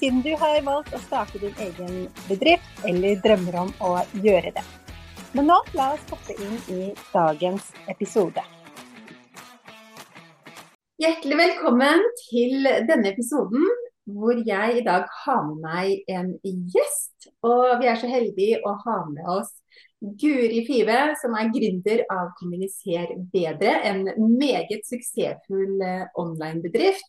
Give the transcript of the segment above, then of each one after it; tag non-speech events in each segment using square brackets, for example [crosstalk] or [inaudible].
siden du har valgt å starte din egen bedrift eller drømmer om å gjøre det. Men nå, la oss hoppe inn i dagens episode. Hjertelig velkommen til denne episoden, hvor jeg i dag har med meg en gjest. Og vi er så heldige å ha med oss Guri Five, som er gründer av Kommuniser bedre, en meget suksessfull eh, online-bedrift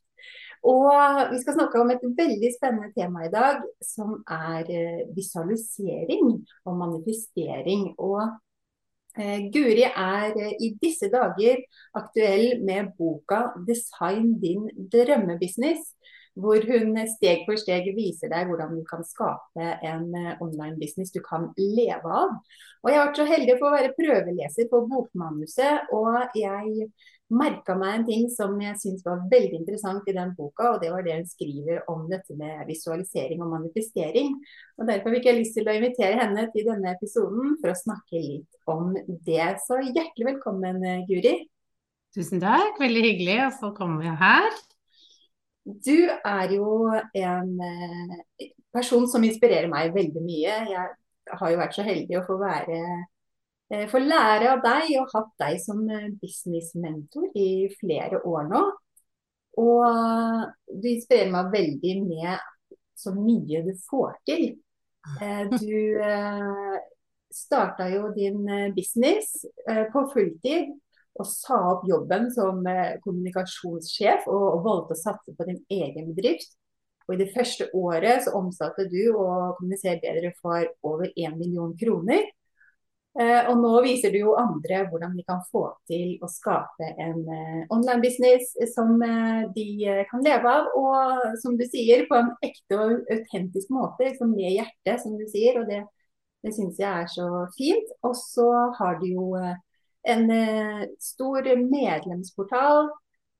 og vi skal snakke om et veldig spennende tema i dag, som er eh, visualisering og manifestering. Og eh, Guri er eh, i disse dager aktuell med boka 'Design din drømmebusiness'. Hvor hun steg for steg viser deg hvordan du kan skape en online business du kan leve av. Og Jeg har vært så heldig å å være prøveleser på bokmanuset, og jeg merka meg en ting som jeg syns var veldig interessant i den boka, og det var det hun skriver om dette med visualisering og manifestering. Og Derfor fikk jeg lyst til å invitere henne til denne episoden for å snakke litt om det. Så hjertelig velkommen, Guri. Tusen takk, veldig hyggelig å få komme her. Du er jo en eh, person som inspirerer meg veldig mye. Jeg har jo vært så heldig å få være Eh, få lære av deg og hatt deg som eh, businessmentor i flere år nå. Og eh, du inspirerer meg veldig med så mye du får til. Du starta jo din business på fulltid og sa opp jobben som kommunikasjonssjef og valgte å satse på din egen bedrift. Og I det første året så omsatte du og kommunisere bedre for over 1 million kroner. Eh, og nå viser du jo andre hvordan de kan få til å skape en eh, online business som eh, de kan leve av. Og som du sier, på en ekte og autentisk måte, liksom med hjertet, som du sier. Og det, det syns jeg er så fint. Og så har du jo en stor medlemsportal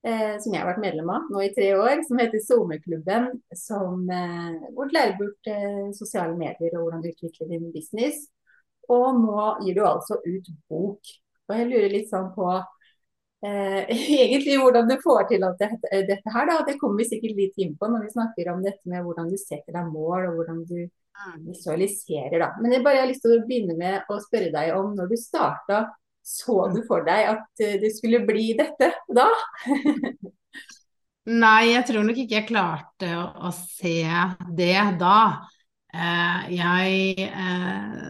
eh, som jeg har vært medlem av nå i tre år, som heter SoMe-klubben. Eh, hvor du lærer bort eh, sosiale medier og hvordan du utvikler din business. Og nå gir du altså ut bok. Og jeg lurer litt sånn på eh, [laughs] egentlig hvordan du får til alt dette, dette her. Da. Det kommer vi sikkert litt inn på når vi snakker om dette med hvordan du setter deg mål og hvordan du mm. visualiserer. Da. Men jeg bare har lyst til å begynne med å spørre deg om når du starta, så du for deg at eh, det skulle bli dette da? [laughs] Nei, jeg tror nok ikke jeg klarte å, å se det da. Eh, jeg eh,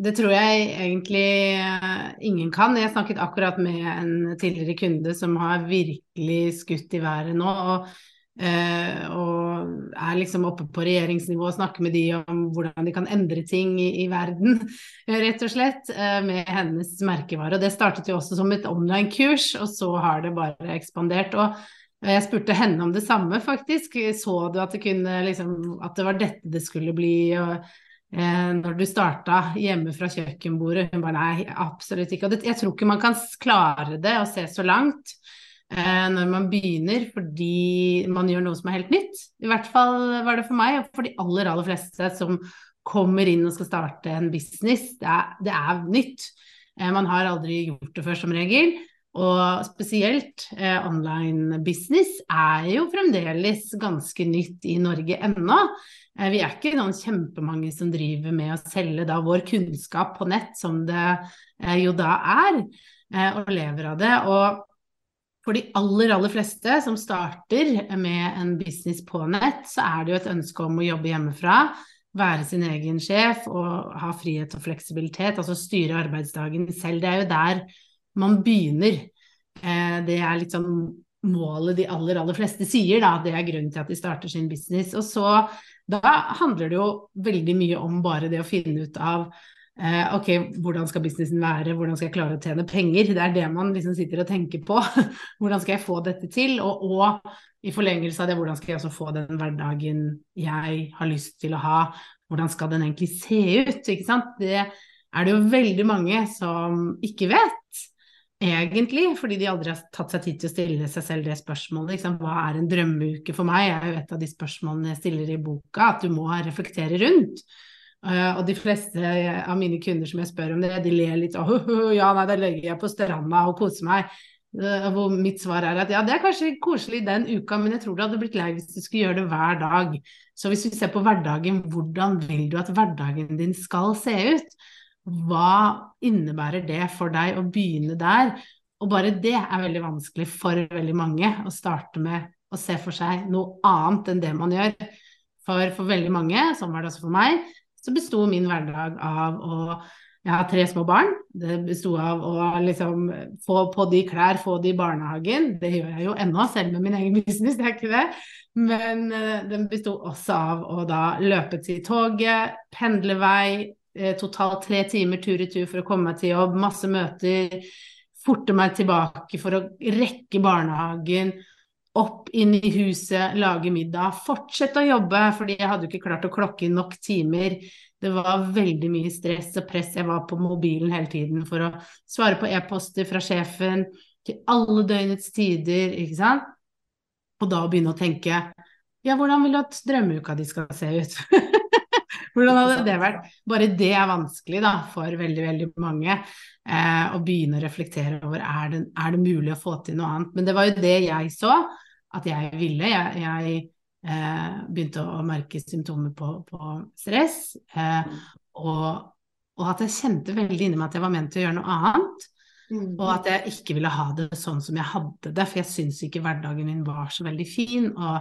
det tror jeg egentlig eh, ingen kan. Jeg snakket akkurat med en tidligere kunde som har virkelig skutt i været nå. Og, eh, og er liksom oppe på regjeringsnivå og snakker med de om hvordan de kan endre ting i, i verden, [laughs] rett og slett, eh, med hennes merkevare. Og det startet jo også som et online-kurs, og så har det bare ekspandert. og jeg spurte henne om det samme, faktisk. Så du at det, kunne, liksom, at det var dette det skulle bli? Og, eh, når du starta hjemme fra kjøkkenbordet? Hun bare nei, absolutt ikke. Og det, jeg tror ikke man kan klare det å se så langt eh, når man begynner fordi man gjør noe som er helt nytt. I hvert fall var det for meg og for de aller, aller fleste som kommer inn og skal starte en business. Det er, det er nytt. Eh, man har aldri gjort det før som regel. Og spesielt eh, online business er jo fremdeles ganske nytt i Norge ennå. Eh, vi er ikke noen kjempemange som driver med å selge da vår kunnskap på nett, som det eh, jo da er, eh, og lever av det. Og for de aller, aller fleste som starter med en business på nett, så er det jo et ønske om å jobbe hjemmefra. Være sin egen sjef og ha frihet og fleksibilitet, altså styre arbeidsdagen selv. Det er jo der man begynner. Eh, det er litt sånn målet de aller, aller fleste sier, da. Det er grunnen til at de starter sin business. Og så da handler det jo veldig mye om bare det å finne ut av Eh, ok, hvordan skal businessen være, hvordan skal jeg klare å tjene penger? Det er det man liksom sitter og tenker på. [laughs] hvordan skal jeg få dette til? Og, og, i forlengelse av det, hvordan skal jeg også få den hverdagen jeg har lyst til å ha? Hvordan skal den egentlig se ut? Ikke sant? Det er det jo veldig mange som ikke vet, egentlig, fordi de aldri har tatt seg tid til å stille seg selv det spørsmålet. Liksom, hva er en drømmeuke for meg? Er jo et av de spørsmålene jeg stiller i boka, at du må reflektere rundt. Uh, og de fleste av mine kunder som jeg spør om det, de ler litt og [laughs] ja, nei, da legger jeg på stranda og koser meg. Uh, hvor mitt svar er at ja, det er kanskje koselig den uka, men jeg tror du hadde blitt lei hvis du skulle gjøre det hver dag. Så hvis vi ser på hverdagen, hvordan vil du at hverdagen din skal se ut? Hva innebærer det for deg å begynne der? Og bare det er veldig vanskelig for veldig mange, å starte med å se for seg noe annet enn det man gjør. For, for veldig mange, sånn var det også for meg, så besto min hverdag av å jeg har tre små barn. Det besto av å liksom få på de klær, få de i barnehagen. Det gjør jeg jo ennå, selv med min egen business, det er ikke det. Men uh, den besto også av å da løpe til toget, pendlevei, totalt tre timer tur i tur for å komme meg til jobb, masse møter, forte meg tilbake for å rekke barnehagen opp inn i huset, lage middag, fortsette å jobbe, fordi jeg hadde jo ikke klart å klokke inn nok timer. Det var veldig mye stress og press. Jeg var på mobilen hele tiden for å svare på e-poster fra sjefen til alle døgnets tider, ikke sant. Og da begynne å tenke ja, hvordan vil du at drømmeuka di skal se ut? [laughs] hvordan hadde det vært? Bare det er vanskelig da, for veldig, veldig mange. Eh, å begynne å reflektere over er det, er det mulig å få til noe annet. Men det var jo det jeg så at jeg ville. Jeg, jeg eh, begynte å merke symptomer på, på stress. Eh, og, og, at jeg kjente veldig inni meg at jeg var ment til å gjøre noe annet. Mm. Og at jeg ikke ville ha det sånn som jeg hadde det, for jeg syns ikke hverdagen min var så veldig fin. Og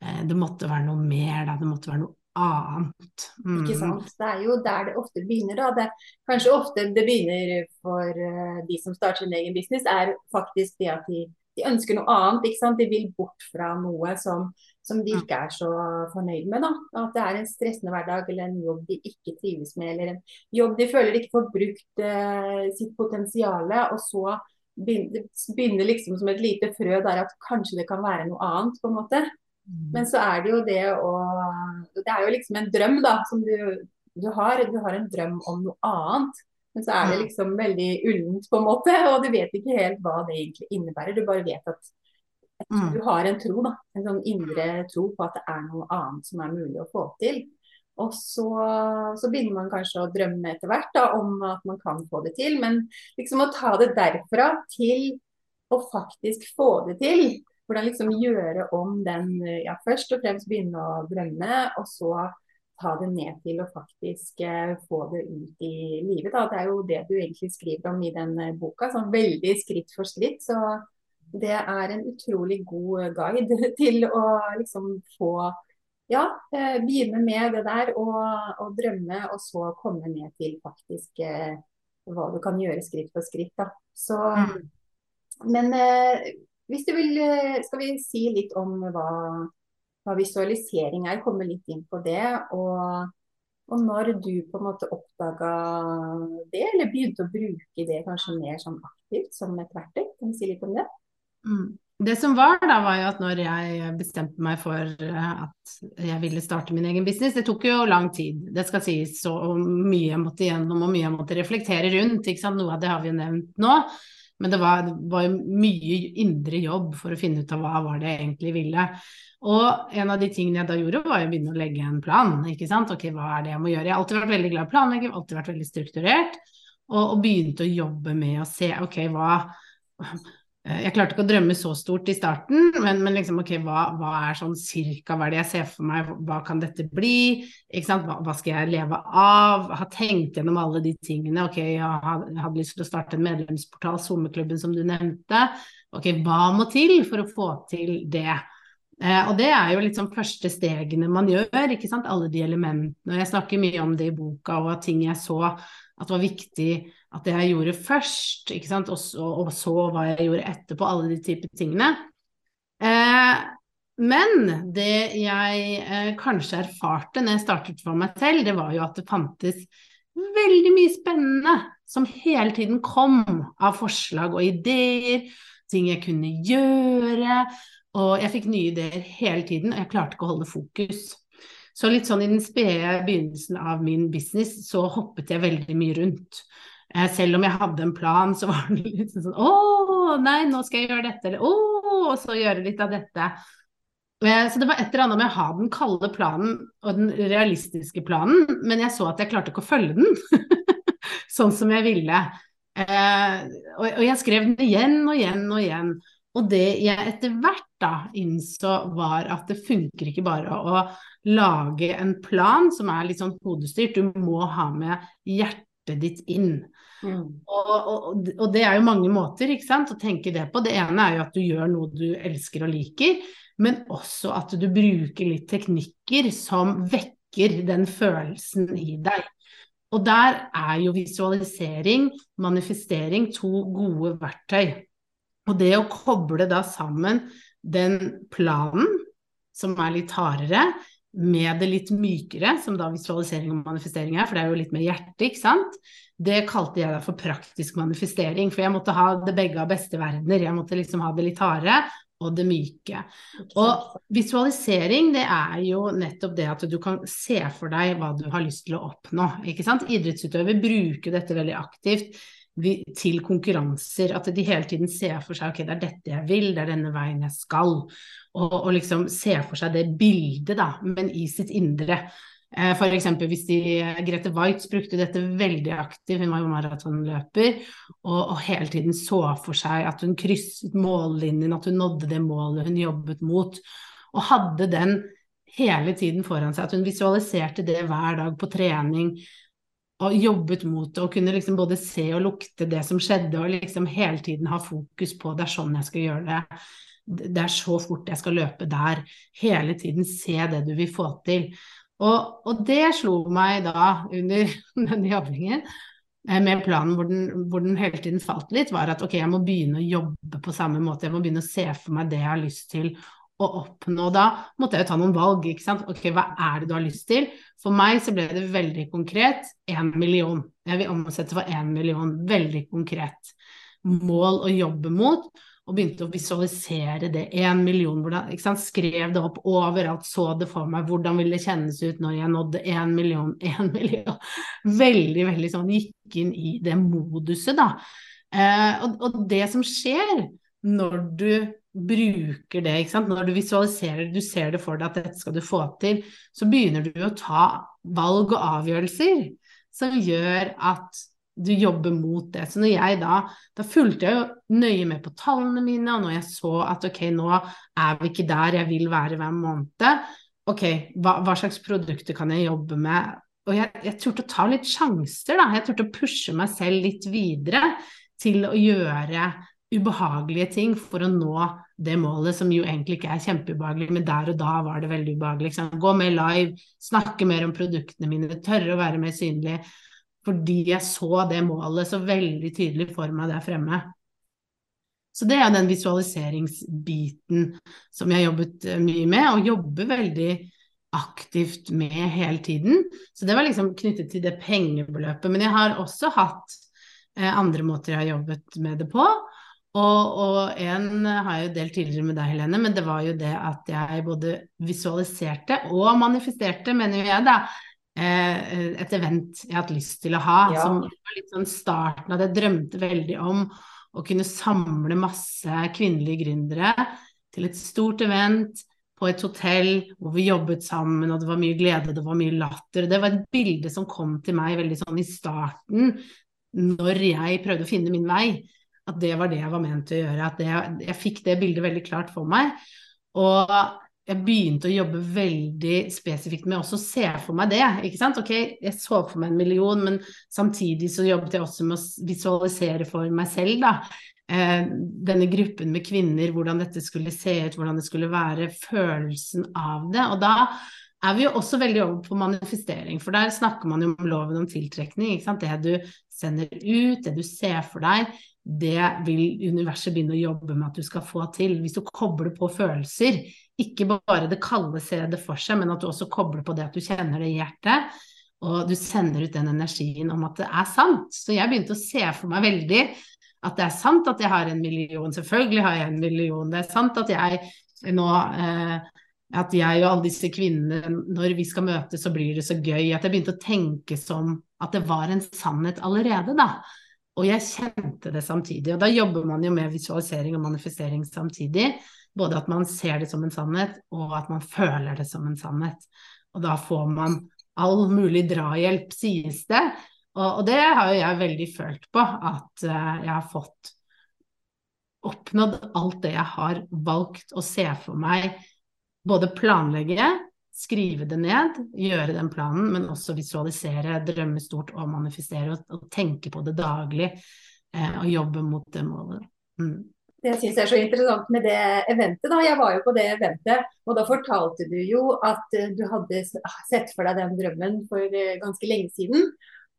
eh, det måtte være noe mer, da. Det måtte være noe annet. Mm. Ikke sant. Det er jo der det ofte begynner, da. Det, kanskje ofte det begynner for uh, de som starter sin egen business, er faktisk det at de, de ønsker noe annet. ikke sant? De vil bort fra noe som, som de ikke er så fornøyd med. da. At det er en stressende hverdag eller en jobb de ikke trives med, eller en jobb de føler de ikke får brukt uh, sitt potensial, og så begynner, begynner liksom som et lite frø der at kanskje det kan være noe annet, på en måte. Mm. Men så er det jo det å Det er jo liksom en drøm, da, som du, du har. Du har en drøm om noe annet. Men så er det liksom veldig ullent, på en måte. Og du vet ikke helt hva det egentlig innebærer. Du bare vet at mm. du har en tro, da. En sånn indre tro på at det er noe annet som er mulig å få til. Og så, så begynner man kanskje å drømme etter hvert da, om at man kan få det til. Men liksom å ta det derfra til å faktisk få det til, hvordan liksom gjøre om den ja, Først og fremst begynne å drømme, og så ta det ned til å faktisk eh, få det ut i livet. Da. Det er jo det du egentlig skriver om i den eh, boka, sånn veldig skritt for skritt. Så det er en utrolig god guide [laughs] til å liksom få ja, eh, begynne med det der og, og, drømme, og så komme ned til faktisk eh, hva du kan gjøre skritt for skritt. Da. Så, mm. Men eh, hvis du vil, eh, skal vi si litt om hva, hva visualisering er, komme litt inn på det. Og, og, når du på en måte oppdaga det, eller begynte å bruke det kanskje mer sånn aktivt som et verktøy. Kan du si litt om det? Mm. Det som var da, var jo at når jeg bestemte meg for eh, at jeg ville starte min egen business, det tok jo lang tid. Det skal sies og mye jeg måtte igjennom og mye jeg måtte reflektere rundt. Noe av det har vi jo nevnt nå. Men det var, det var mye indre jobb for å finne ut av hva var det jeg egentlig ville. Og en av de tingene jeg da gjorde, var å begynne å legge en plan. ikke sant? Ok, hva er det jeg må gjøre? Jeg har alltid vært veldig glad i å planlegge, alltid vært veldig strukturert. Og, og begynte å jobbe med å se ok, hva jeg klarte ikke å drømme så stort i starten, men, men liksom, ok, hva, hva, er sånn cirka, hva er det jeg ser for meg, hva kan dette bli? Hva, hva, skal jeg leve av? Har tenkt gjennom alle de tingene. Ok, jeg hadde lyst til å starte en medlemsportal, SoMe-klubben som du nevnte. Ok, hva må til for å få til det? Eh, og det er jo sånn første stegene man gjør, ikke sant. Alle de elementene. Jeg snakker mye om det i boka, og ting jeg så at det var viktig at det jeg gjorde først? Og, så, og så hva jeg gjorde etterpå, alle de typer tingene. Eh, men det jeg eh, kanskje erfarte når jeg startet for meg selv, det var jo at det fantes veldig mye spennende som hele tiden kom av forslag og ideer, ting jeg kunne gjøre. Og jeg fikk nye ideer hele tiden, og jeg klarte ikke å holde fokus. Så litt sånn i den spede begynnelsen av min business, så hoppet jeg veldig mye rundt. Eh, selv om jeg hadde en plan, så var det litt sånn Å, nei, nå skal jeg gjøre dette. Eller å, og så gjøre litt av dette. Eh, så det var et eller annet med å ha den kalde planen og den realistiske planen, men jeg så at jeg klarte ikke å følge den [laughs] sånn som jeg ville. Eh, og jeg skrev den igjen og igjen og igjen. Og det jeg etter hvert da innså, var at det funker ikke bare å lage en plan som er litt sånn hodestyrt, du må ha med hjertet ditt inn. Mm. Og, og, og, det er jo mange måter ikke sant, å tenke det på. Det ene er jo at du gjør noe du elsker og liker, men også at du bruker litt teknikker som vekker den følelsen i deg. Og der er jo visualisering, manifestering, to gode verktøy. Og det å koble da sammen den planen, som er litt hardere, med det litt mykere, som da visualisering og manifestering er, for det er jo litt mer hjerte, ikke sant. Det kalte jeg da for praktisk manifestering, for jeg måtte ha det begge av beste verdener. Jeg måtte liksom ha det litt harde og det myke. Og visualisering, det er jo nettopp det at du kan se for deg hva du har lyst til å oppnå. Ikke sant? Idrettsutøver bruker dette veldig aktivt til konkurranser. At de hele tiden ser for seg ok, det er dette jeg vil, det er denne veien jeg skal. Og, og liksom ser for seg det bildet, da, men i sitt indre. Eh, F.eks. hvis de, Grete Waitz brukte dette veldig aktivt, hun var jo maratonløper, og, og, hele tiden så for seg at hun krysset mållinjen, at hun nådde det målet hun jobbet mot, og hadde den hele tiden foran seg, at hun visualiserte det hver dag på trening, og jobbet mot det, og kunne liksom både se og lukte det som skjedde, og liksom hele tiden ha fokus på det er sånn jeg skal gjøre det, det er så fort jeg skal løpe der, hele tiden se det du vil få til. Og, og, det slo meg da under [laughs] denne jobbingen eh, med planen hvor den, hvor den, hele tiden falt litt, var at ok, jeg må begynne å jobbe på samme måte. Jeg må begynne å se for meg det jeg har lyst til å oppnå. Da måtte jeg jo ta noen valg. ikke sant? Ok, hva er det du har lyst til? For meg så ble det veldig konkret én million. Jeg vil omsette for én million. Veldig konkret mål å jobbe mot og begynte å visualisere det. Én million, hvordan, ikke sant? skrev det opp overalt, så det for meg. Hvordan ville det kjennes ut når jeg nådde én million, [laughs] én million? Veldig, veldig sånn gikk inn i det moduset, da. Eh, og, og, det som skjer når du bruker det, når du visualiserer, du ser det for deg at dette skal du få til, så begynner du å ta valg og avgjørelser som gjør at du jobber mot det. Så når jeg da Da fulgte jeg jo nøye med på tallene mine, og når jeg så at ok, nå er vi ikke der jeg vil være hver måned, ok, hva, hva slags produkter kan jeg jobbe med? Og jeg, jeg turte å ta litt sjanser, da. Jeg turte å pushe meg selv litt videre til å gjøre ubehagelige ting for å nå det målet, som jo egentlig ikke er kjempeubehagelig, men der og da var det veldig ubehagelig. Liksom. Gå mer live, snakke mer om produktene mine, tørre å være mer synlig fordi jeg så det målet så veldig tydelig for meg der fremme. Så det er den visualiseringsbiten som jeg har jobbet eh, mye med, og jobber veldig aktivt med hele tiden. Så det var liksom knyttet til det pengebeløpet. Men jeg har også hatt eh, andre måter jeg har jobbet med det på. Og, og en har jeg jo delt tidligere med deg, Helene, men det var jo det at jeg både visualiserte og manifesterte, mener jeg da, Eh, et event jeg har hatt lyst til å ha. Ja. Som var litt sånn starten av det. Jeg drømte veldig om å kunne samle masse kvinnelige gründere til et stort event på et hotell hvor vi jobbet sammen, og det var mye glede, det var mye latter. Det var et bilde som kom til meg veldig sånn i starten, når jeg prøvde å finne min vei. At det var det jeg var ment til å gjøre. At det, jeg fikk det bildet veldig klart for meg. Og jeg begynte å jobbe veldig spesifikt med også å se for meg det. ikke sant? Ok, jeg så for meg en million, men samtidig så jobbet jeg også med å visualisere for meg selv, da. Eh, denne gruppen med kvinner, hvordan dette skulle se ut, hvordan det skulle være, følelsen av det. Og da er vi jo også veldig over på manifestering, for der snakker man jo om loven om tiltrekning. ikke sant? Det du sender ut, det du ser for deg, det vil universet begynne å jobbe med at du skal få til. Hvis du kobler på følelser, ikke bare det kalde ser det for seg, men at du også kobler på det at du kjenner det i hjertet. og du sender ut den energien om at det er sant. Så jeg begynte å se for meg veldig at det er sant at jeg har en million. Selvfølgelig har jeg en million. Det er sant at jeg nå eh, At jeg og alle disse kvinnene, når vi skal møtes, så blir det så gøy. At jeg begynte å tenke som at det var en sannhet allerede, da. Og jeg kjente det samtidig. Og da jobber man jo med visualisering og manifestering samtidig. Både at man ser det som en sannhet, og at man føler det som en sannhet. Og da får man all mulig drahjelp, sies det. Og, og, det har jo jeg veldig følt på, at uh, jeg har fått oppnådd alt det jeg har valgt å se for meg. Både planlegge, skrive det ned, gjøre den planen, men også visualisere, drømme stort og manifestere og, og tenke på det daglig. eh, og jobbe mot det målet. Mm. Det syns jeg er så interessant med det eventet. da. Jeg var jo på det eventet, og da fortalte du jo at eh, du hadde sett for deg den drømmen for eh, ganske lenge siden.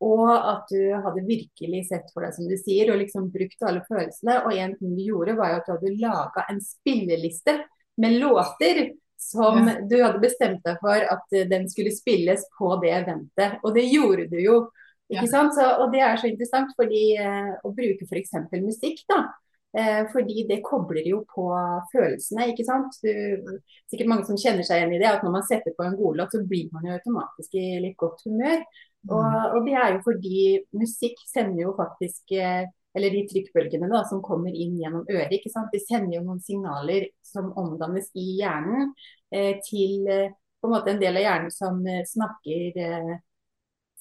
Og at du hadde virkelig sett for deg, som du sier, og liksom brukt alle følelsene. Og en ting du gjorde, var jo at du hadde laga en spilleliste med låter som du hadde bestemt deg for at eh, den skulle spilles på det eventet. Og det gjorde du jo. ikke sant? Så, og det er så interessant, fordi eh, å bruke f.eks. musikk, da Eh, fordi det kobler jo på følelsene, ikke sant. Du, sikkert mange som kjenner seg igjen i det, at når man setter på en godlåt, så blir man jo automatisk i litt godt humør. Og, mm. og, det er jo fordi musikk sender jo faktisk eh, eller de trykkbølgene da, som kommer inn gjennom øret. ikke sant? De sender jo noen signaler som omdannes i hjernen eh, til eh, på en måte en del av hjernen som eh, snakker eh,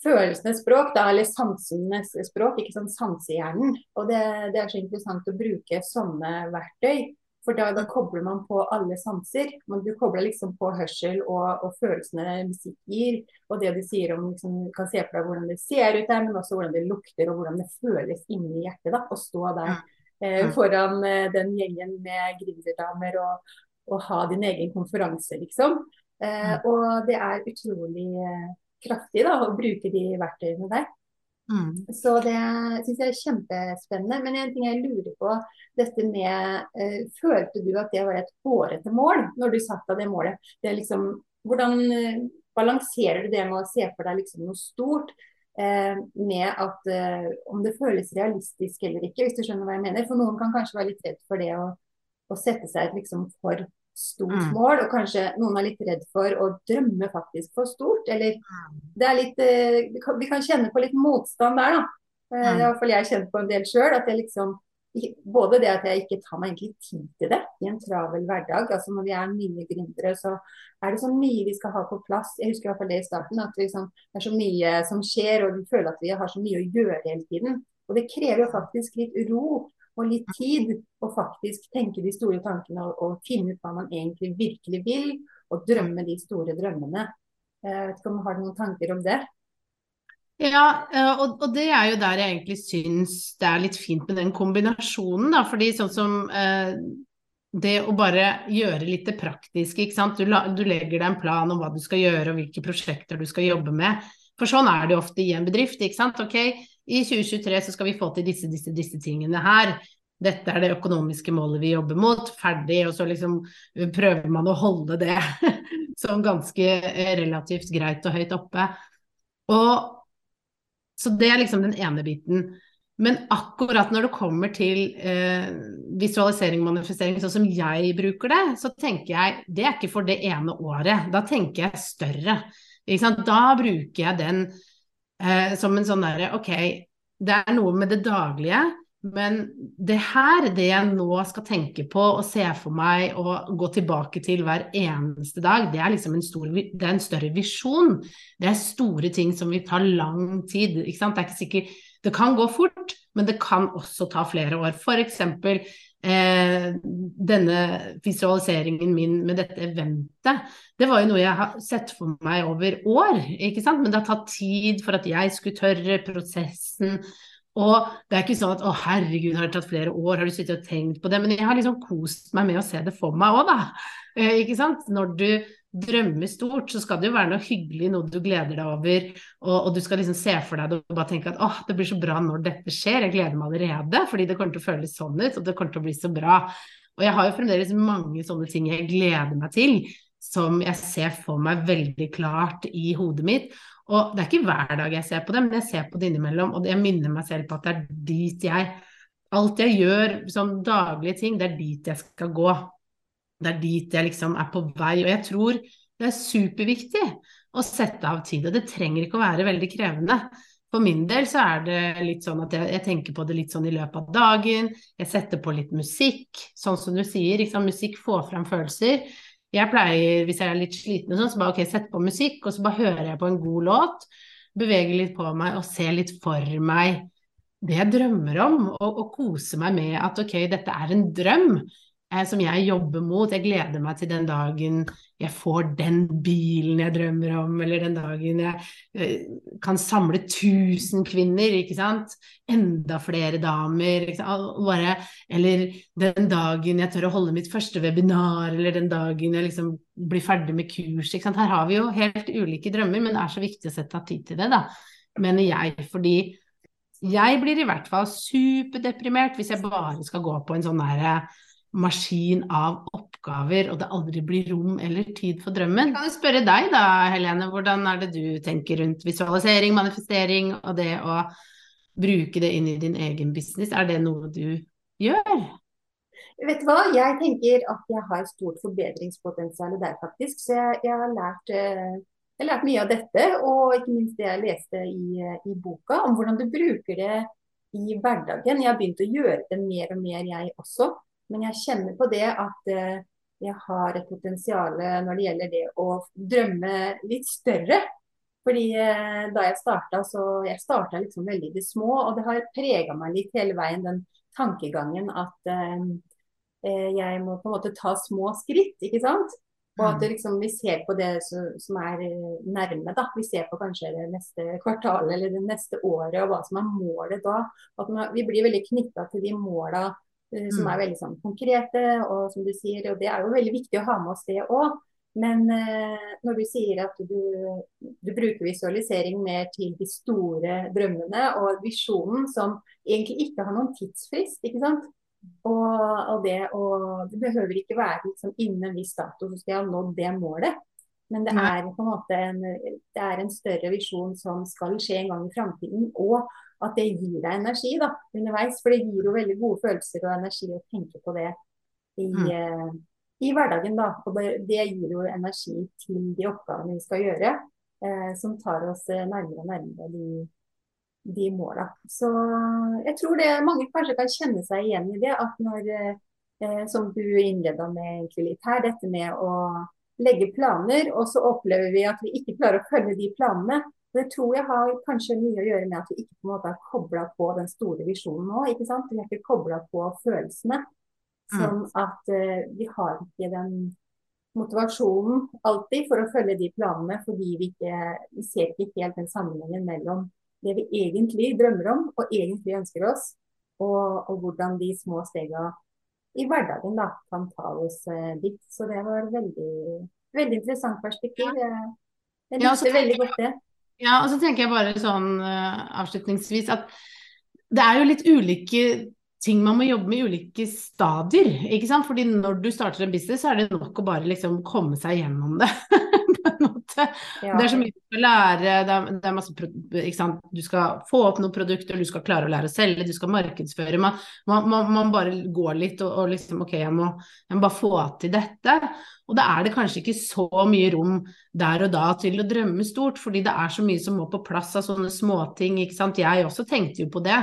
følelsenes språk, da, eller sansenes språk, ikke sant, sansehjernen. Og det, det, er så interessant å bruke sånne verktøy. For da, da kobler man på alle sanser. Men du kobler liksom på hørsel og, og følelsene musikk gir. Og det du sier om liksom, Du kan se på deg hvordan det ser ut der, men også hvordan det lukter og hvordan det føles inni hjertet. da, Å stå der eh, foran eh, den gjengen med gründerdamer og, og, ha din egen konferanse, liksom. Eh, og det er utrolig eh, kraftig da, å bruke de verktøyene der. Mm. Så det syns jeg er kjempespennende. Men en ting jeg lurer på, dette med uh, Følte du at det var et hårete mål når du satte deg det målet? Det liksom, hvordan eh, balanserer du det med å se for deg liksom noe stort? Eh, med at om det føles realistisk eller ikke, hvis du skjønner hva jeg mener. For noen kan kanskje være litt redd for det å, å sette seg et liksom for stort mm. mål, og kanskje noen er litt redd for å drømme faktisk for stort. Eller mm. det er litt eh, Vi kan kjenne på litt motstand der, da. Eh, mm. Det har fall jeg kjent på en del sjøl. At jeg liksom både det at jeg ikke tar meg egentlig tid til det i en travel hverdag. altså Når vi er nye gründere, så er det så mye vi skal ha på plass. Jeg husker i hvert fall det i starten. At liksom, det er så mye som skjer, og vi føler at vi har så mye å gjøre hele tiden. Og det krever jo faktisk litt ro og litt tid å faktisk tenke de store tankene og, og, finne ut hva man egentlig virkelig vil, og drømme de store drømmene. Jeg vet ikke om du har noen tanker om det? Ja, eh, og, og, det er jo der jeg egentlig syns det er litt fint med den kombinasjonen, da. Fordi sånn som eh, det å bare gjøre litt det praktiske, ikke sant. Du, du, legger deg en plan om hva du skal gjøre og hvilke prosjekter du skal jobbe med. For sånn er det jo ofte i en bedrift, ikke sant. Ok, i 2023 så skal vi få til disse, disse, disse tingene her. Dette er det økonomiske målet vi jobber mot, ferdig. Og så liksom prøver man å holde det [laughs] som ganske eh, relativt greit og høyt oppe. Og så det er liksom den ene biten. Men akkurat når det kommer til eh, visualisering og manifestering, sånn som jeg bruker det, så tenker jeg det er ikke for det ene året. Da tenker jeg større. Da bruker jeg den eh, som en sånn derre Ok, det er noe med det daglige, men det her, det jeg nå skal tenke på og se for meg og gå tilbake til hver eneste dag, det er liksom en, stor, det er en større visjon. Det er store ting som vil ta lang tid. Det er ikke sikkert Det kan gå fort, men det kan også ta flere år. For eksempel eh, denne visualiseringen min med dette eventet, det var jo noe jeg har sett for meg over år, ikke sant. Men det har tatt tid for at jeg skulle tørre prosessen. Og det er ikke sånn at å herregud, har det tatt flere år, har du sittet og tenkt på det? Men jeg har liksom kost meg med å se det for meg òg, da. Eh, ikke sant. Når du drømmer stort, så skal det jo være noe hyggelig, noe du gleder deg over. Og, og du skal liksom se for deg det og bare tenke at åh, det blir så bra når dette skjer. Jeg gleder meg allerede, fordi det kommer til å føles sånn ut, og det kommer til å bli så bra. Og jeg har jo fremdeles mange sånne ting jeg gleder meg til. som jeg ser for meg veldig klart i hodet mitt. Og det er ikke hver dag jeg ser på dem, men jeg ser på det innimellom, og jeg minner meg selv på at det er dit jeg Alt jeg gjør som daglige ting, det er dit jeg skal gå. Det er dit jeg liksom er på vei. Og jeg tror det er superviktig å sette av tid, og det trenger ikke å være veldig krevende. For min del så er det litt sånn at jeg, jeg, tenker på det litt sånn i løpet av dagen. Jeg setter på litt musikk, sånn som du sier. Liksom, musikk får fram følelser. Jeg pleier, hvis jeg er litt sliten, sånn, så bare ok, sette på musikk, og så bare hører jeg på en god låt. Beveger litt på meg og ser litt for meg det jeg drømmer om, og, og kose meg med at ok, dette er en drøm eh, som jeg jobber mot. Jeg gleder meg til den dagen jeg får den bilen jeg drømmer om, eller den dagen jeg eh, kan samle 1000 kvinner, ikke sant. Enda flere damer. Bare, eller den dagen jeg tør å holde mitt første webinar, eller den dagen jeg liksom blir ferdig med kurs. Ikke sant? Her har vi jo helt ulike drømmer, men det er så viktig å sette av tid til det, da. Mener jeg. Fordi jeg blir i hvert fall superdeprimert hvis jeg bare skal gå på en sånn derre maskin av oppgaver, og det aldri blir rom eller tid for drømmen. Jeg kan jeg spørre deg da, Helene, hvordan er det du tenker rundt visualisering, manifestering og det å bruke det inn i din egen business? Er det noe du gjør? Vet du hva, jeg tenker at jeg har stort forbedringspotensial der, faktisk. Så jeg, jeg, har lært, eh, jeg, har lært, mye av dette, og ikke minst det jeg leste i, i boka, om hvordan du bruker det i hverdagen. Jeg har begynt å gjøre det mer og mer, jeg også. Men jeg kjenner på det at eh, jeg har et potensial når det gjelder det å drømme litt større. Fordi eh, da jeg starta, så jeg starta liksom veldig i det små, og det har prega meg litt hele veien, den tankegangen at eh, jeg må på en måte ta små skritt, ikke sant. Og at mm. liksom, vi ser på det som er nærme. da, Vi ser på kanskje det neste kvartalet eller det neste året og hva som er målet da. At vi blir veldig knytta til de måla Eh, som er mm. veldig sånn, konkrete. og som du sier, og Det er jo veldig viktig å ha med oss det òg. Men eh, når du sier at du, du, bruker visualisering mer til de store drømmene og visjonen som egentlig ikke har noen tidsfrist, ikke sant. Og, og det, og det behøver ikke være liksom, innen en viss dato så skal jeg ha nådd det målet. Men det er på en måte en, det er en større visjon som skal skje en gang i framtiden. Og at det gir deg energi da, underveis. For det gir jo veldig gode følelser og energi å tenke på det i, mm. uh, i hverdagen. da, og det, gir jo energi til de oppgavene vi skal gjøre, uh, som tar oss eh, nærmere og nærmere de, de måla. Så jeg tror det mange kanskje kan kjenne seg igjen i det. at når, uh, Som du innleda med egentlig litt her, dette med å legge planer, og så opplever vi at vi ikke klarer å følge de planene. Det tror jeg har kanskje mye å gjøre med at vi ikke på en måte har kobla på den store visjonen nå. ikke sant? Vi er ikke kobla på følelsene. Sånn at uh, vi har ikke den motivasjonen alltid for å følge de planene, fordi vi, ikke, vi ser ikke helt den sammenhengen mellom det vi egentlig drømmer om og egentlig ønsker oss, og, og hvordan de små stega i hverdagen da, kan ta oss uh, dit. Så det var veldig, veldig interessant perspektiv. Jeg, jeg likte ja, veldig godt det. Ja, og så tenker jeg bare sånn uh, avslutningsvis at det er jo litt ulike ting man må jobbe med i ulike stadier. ikke sant? Fordi når du starter en business, så er det nok å bare liksom komme seg gjennom det. [laughs] Ja. Det er så mye du skal lære, det er, det er masse? Du skal få opp noen produkter, du skal klare å lære å selge, du skal markedsføre. Man, man, man, man bare går litt og, og, liksom ok, jeg må, jeg må bare få til dette. Og da er det kanskje ikke så mye rom der og da til å drømme stort, fordi det er så mye som må på plass av sånne småting. ikke sant. Jeg også tenkte jo på det.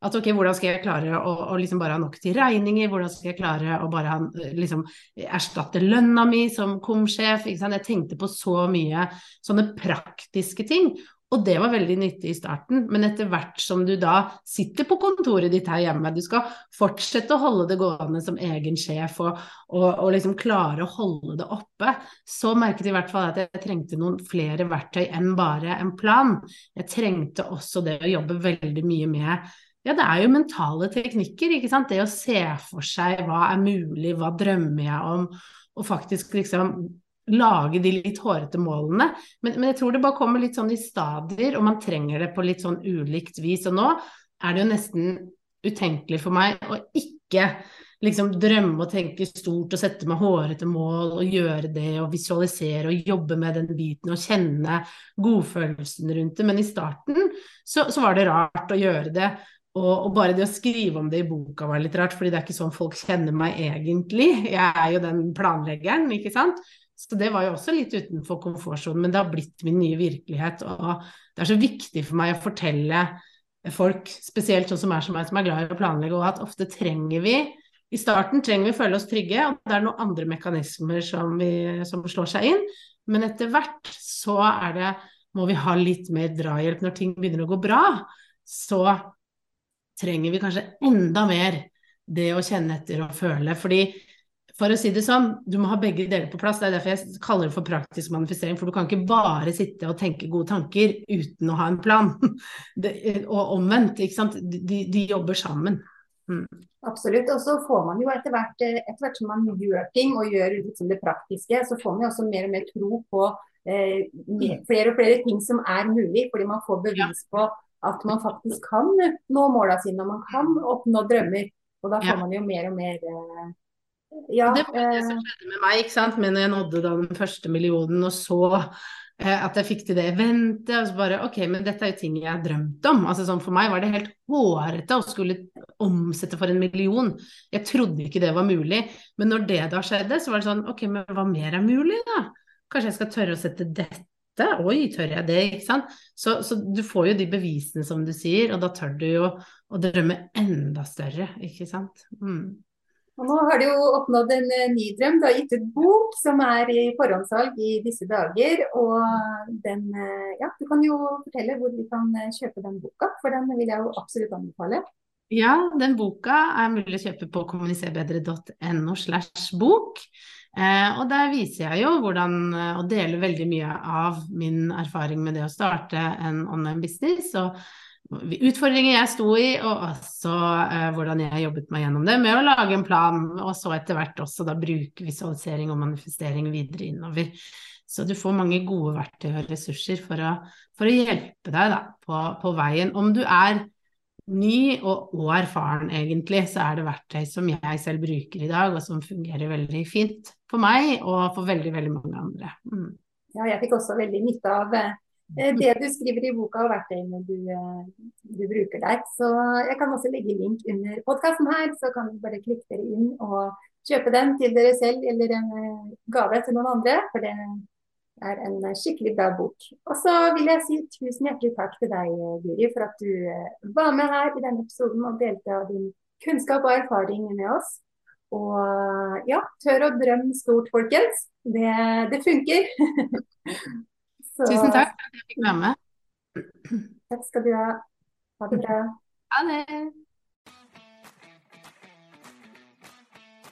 At ok, hvordan skal jeg klare å, å liksom bare ha nok til regninger, hvordan skal jeg klare å bare ha, liksom, erstatte lønna mi som komsjef. Jeg tenkte på så mye sånne praktiske ting. Og det var veldig nyttig i starten, men etter hvert som du da sitter på kontoret ditt her hjemme, du skal fortsette å holde det gående som egen sjef og, og, og liksom klare å holde det oppe, så merket jeg i hvert fall at jeg trengte noen flere verktøy enn bare en plan. Jeg trengte også det å jobbe veldig mye med ja, det er jo mentale teknikker, ikke sant. Det å se for seg hva er mulig, hva drømmer jeg om, og faktisk liksom lage de litt hårete målene. Men, men, jeg tror det bare kommer litt sånn i stadier, og man trenger det på litt sånn ulikt vis. Og nå er det jo nesten utenkelig for meg å ikke liksom drømme og tenke stort og sette meg hårete mål og gjøre det og visualisere og jobbe med den biten og kjenne godfølelsen rundt det. Men i starten så, så var det rart å gjøre det. Og, og, bare det å skrive om det i boka var litt rart, fordi det er ikke sånn folk kjenner meg egentlig. Jeg er jo den planleggeren, ikke sant. Så det var jo også litt utenfor komfortsonen, men det har blitt min nye virkelighet. Og det er så viktig for meg å fortelle folk, spesielt sånn som er som meg, som er glad i å planlegge, og at ofte trenger vi i starten trenger vi å føle oss trygge, og det er noen andre mekanismer som, vi, som slår seg inn. Men etter hvert så er det, må vi ha litt mer drahjelp når ting begynner å gå bra. Så trenger vi kanskje enda mer det å kjenne etter og føle. Fordi for å si det sånn, du må ha begge deler på plass. Det er derfor jeg kaller det for praktisk manifestering. For du kan ikke bare sitte og tenke gode tanker uten å ha en plan. [laughs] Det, og omvendt, ikke sant. De, de jobber sammen. Mm. Absolutt. Og så får man jo etter hvert, etter hvert som man gjør ting og gjør liksom det praktiske, så får man jo også mer og mer tro på eh, flere og flere ting som er mulig. Fordi man får bevis på at man faktisk kan nå måla sine og man kan oppnå drømmer. Og da får man jo mer og mer eh, ja, det var det som eh, skjedde med meg, ikke sant. Men jeg nådde da den første millionen og så eh, at jeg fikk til det eventet. Og så bare OK, men dette er jo ting jeg har drømt om. Altså sånn For meg var det helt hårete å skulle omsette for en million. Jeg trodde ikke det var mulig. Men når det da skjedde, så var det sånn OK, men hva mer er mulig, da? Kanskje jeg skal tørre å sette dette? Oi, tør jeg det? Ikke sant. Så, så du får jo de bevisene som du sier, og da tør du jo å drømme enda større, ikke sant. Mm. Og nå har du jo oppnådd en eh, ny drøm. Du har gitt ut bok som er i forhåndssalg i disse dager. Og den, eh, ja, du kan jo fortelle hvor vi kan eh, kjøpe den boka, for den vil jeg jo absolutt anbefale. Ja, den boka er mulig å kjøpe på kommuniserbedre.no slash bok. Eh, og der viser jeg jo hvordan å dele veldig mye av min erfaring med det å starte en online business. og utfordringer jeg sto i, og også eh, hvordan jeg jobbet meg gjennom det med å lage en plan, og så etter hvert også da bruke visualisering og manifestering videre innover. Så du får mange gode verktøy og ressurser for å, for å hjelpe deg da, på, på, veien. Om du er ny og, og, erfaren egentlig, så er det verktøy som jeg selv bruker i dag, og som fungerer veldig fint for meg og for veldig, veldig mange andre. Mm. Ja, jeg fikk også veldig nytte av eh, Eh, det du skriver i boka og verktøyene du, eh, du, bruker der. Så jeg kan også legge link under podkasten her, så kan du bare klikke dere inn og kjøpe den til dere selv eller en gave til noen andre. For det er en skikkelig bra bok. Og så vil jeg si tusen hjertelig takk til deg, Guri, for at du var med her i denne episoden og delte av din kunnskap og erfaring med oss. Og ja, tør å drømme stort, folkens. Det, det funker. [laughs] Tusen takk for at jeg fikk være med. Takk skal du ha. Ha det bra. Ha det.